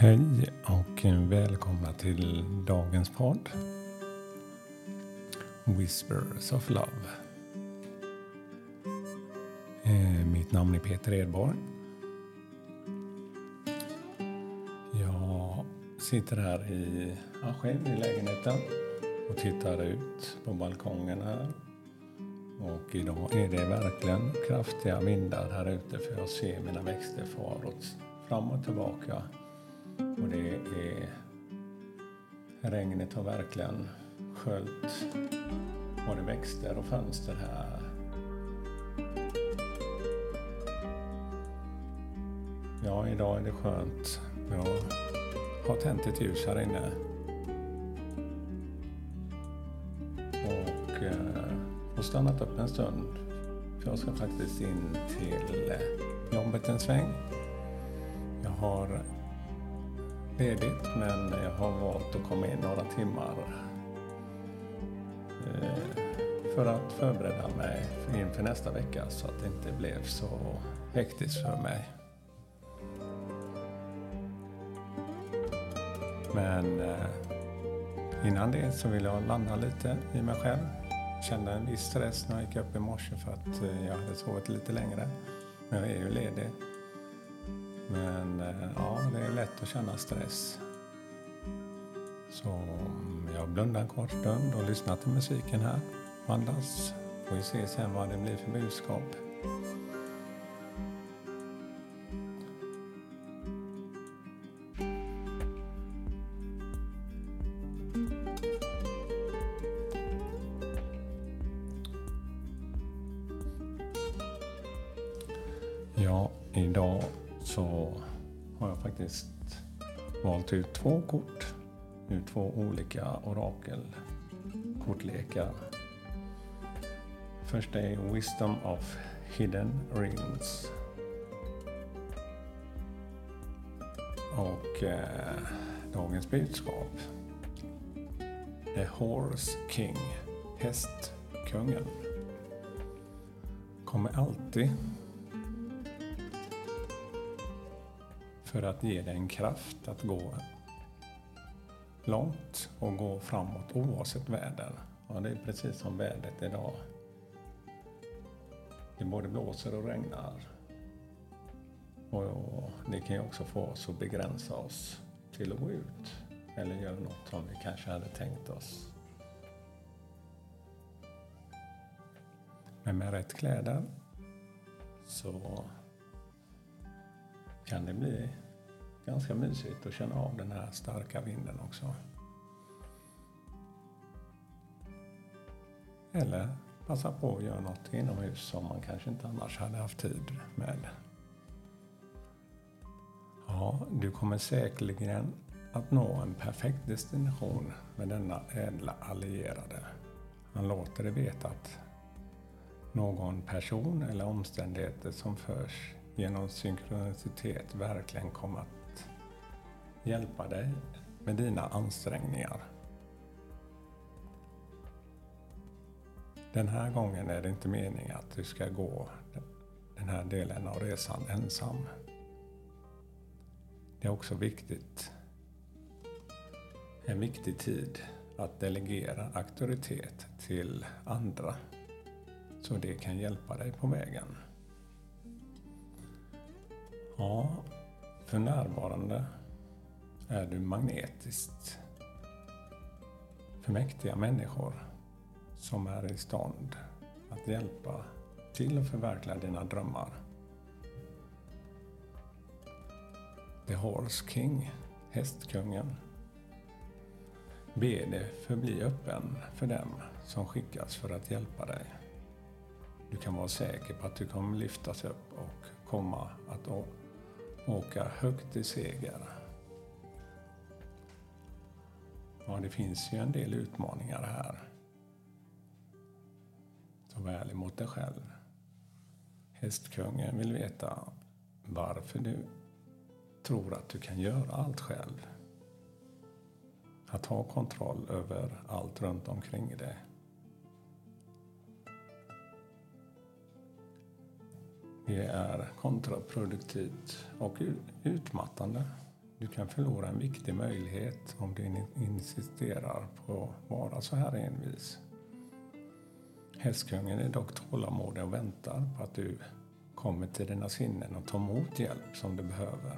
Hej och välkomna till dagens podd. Whispers of Love. Eh, mitt namn är Peter Edborg. Jag sitter här i, ja, själv i lägenheten och tittar ut på balkongen här. Och idag är det verkligen kraftiga vindar här ute för jag ser mina växter fara fram och tillbaka och det är... Regnet har verkligen sköljt både växter och fönster här. Ja, idag är det skönt. Jag har tänt ett ljus här inne. Och eh, har stannat upp en stund. För jag ska faktiskt in till jobbet en sväng. Jag har ledigt men jag har valt att komma in några timmar eh, för att förbereda mig inför nästa vecka så att det inte blev så hektiskt för mig. Men eh, innan det så vill jag landa lite i mig själv. Jag kände en viss stress när jag gick upp i morse för att eh, jag hade sovit lite längre. Men jag är ju ledig. Men eh, ja, det är lätt att känna stress. Så mm, jag blundar en kort stund och lyssnar till musiken här. Andas. Får vi se sen vad det blir för budskap. Ja, idag så har jag faktiskt valt ut två kort ur två olika orakelkortlekar. Först är Wisdom of Hidden Realms. Och eh, dagens budskap. The Horse King, Hästkungen. Kommer alltid för att ge dig en kraft att gå långt och gå framåt oavsett väder. Ja, det är precis som vädret idag. Det både blåser och regnar. Och det kan ju också få oss att begränsa oss till att gå ut eller göra något som vi kanske hade tänkt oss. Men med rätt kläder så kan det bli ganska mysigt att känna av den här starka vinden också. Eller passa på att göra något inomhus som man kanske inte annars hade haft tid med. Ja, du kommer säkerligen att nå en perfekt destination med denna ädla allierade. Han låter dig veta att någon person eller omständigheter som förs genom synkronicitet verkligen kommer att hjälpa dig med dina ansträngningar. Den här gången är det inte meningen att du ska gå den här delen av resan ensam. Det är också viktigt, en viktig tid att delegera auktoritet till andra så det kan hjälpa dig på vägen. Ja, för närvarande är du magnetiskt för mäktiga människor som är i stånd att hjälpa till att förverkliga dina drömmar. The Horse King, Hästkungen. Be dig förbli öppen för dem som skickas för att hjälpa dig. Du kan vara säker på att du kommer lyftas upp och komma att åka högt i seger. Ja, det finns ju en del utmaningar här. Så var ärlig mot dig själv. Hästkungen vill veta varför du tror att du kan göra allt själv. Att ha kontroll över allt runt omkring dig. Det är kontraproduktivt och utmattande du kan förlora en viktig möjlighet om du insisterar på att vara så här envis. Hästkungen är dock tålamodig och väntar på att du kommer till dina sinnen och tar emot hjälp som du behöver.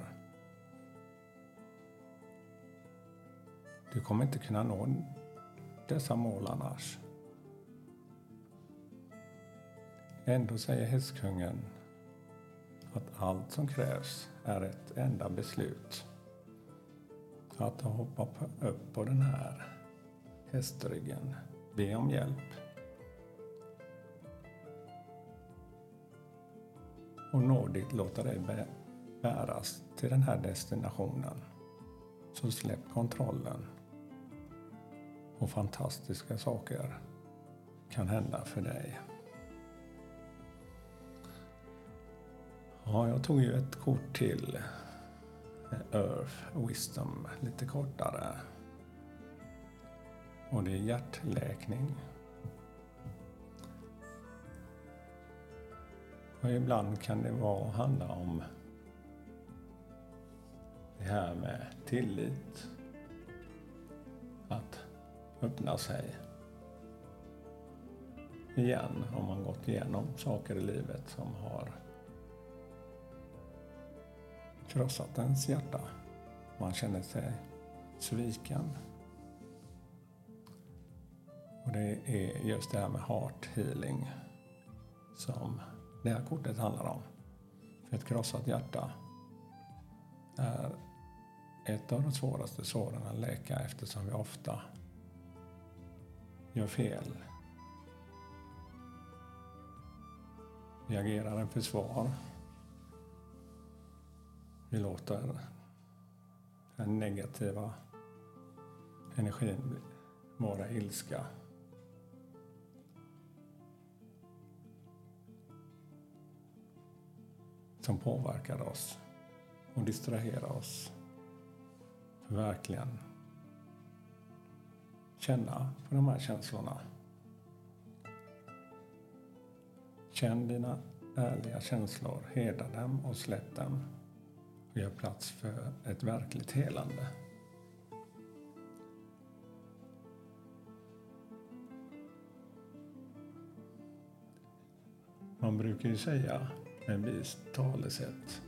Du kommer inte kunna nå dessa mål annars. Ändå säger hästkungen att allt som krävs är ett enda beslut. Att hoppa upp på den här hästryggen, be om hjälp och nådigt låta dig bäras till den här destinationen. Så släpp kontrollen och fantastiska saker kan hända för dig. Ja, jag tog ju ett kort till eh, Earth Wisdom lite kortare. Och det är hjärtläkning. Och ibland kan det vara, handla om det här med tillit. Att öppna sig igen om man gått igenom saker i livet som har krossat ens hjärta. Man känner sig sviken. Och det är just det här med heart healing som det här kortet handlar om. För ett krossat hjärta är ett av de svåraste såren att läka eftersom vi ofta gör fel. Vi agerar en försvar. Vi låter den negativa energin vara ilska som påverkar oss och distraherar oss. För verkligen känna på de här känslorna. Känn dina ärliga känslor, hedra dem och släpp dem och gör plats för ett verkligt helande. Man brukar ju säga med vist talesätt.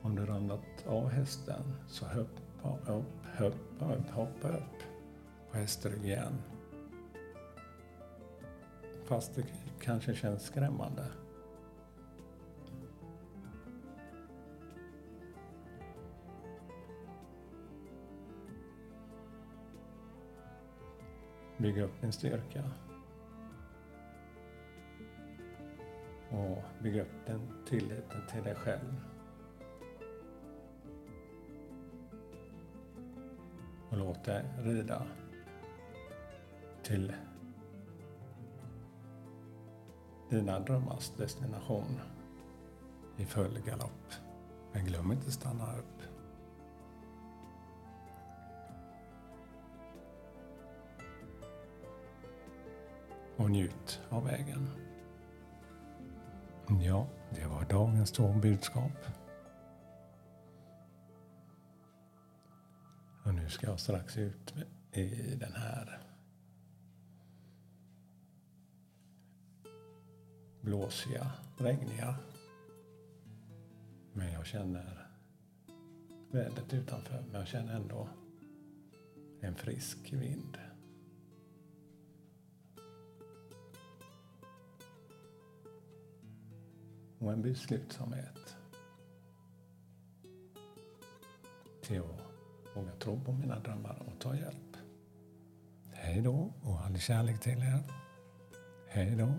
Om du ramlat av hästen så hoppa upp, hoppa upp, hoppa upp på hästrygg igen. Fast det kanske känns skrämmande. Bygga upp din styrka. och bygga upp den tilliten till dig själv. Och låt dig rida till dina drömmars destination i full galopp. Men glöm inte att stanna upp. Och njut av vägen. Ja, det var dagens två budskap. Och nu ska jag strax ut i den här blåsiga, regniga. Men jag känner vädret utanför, men jag känner ändå en frisk vind. Och en beslutsamhet till att våga tro på mina drömmar och ta hjälp. Hej då och all kärlek till er. Hej då.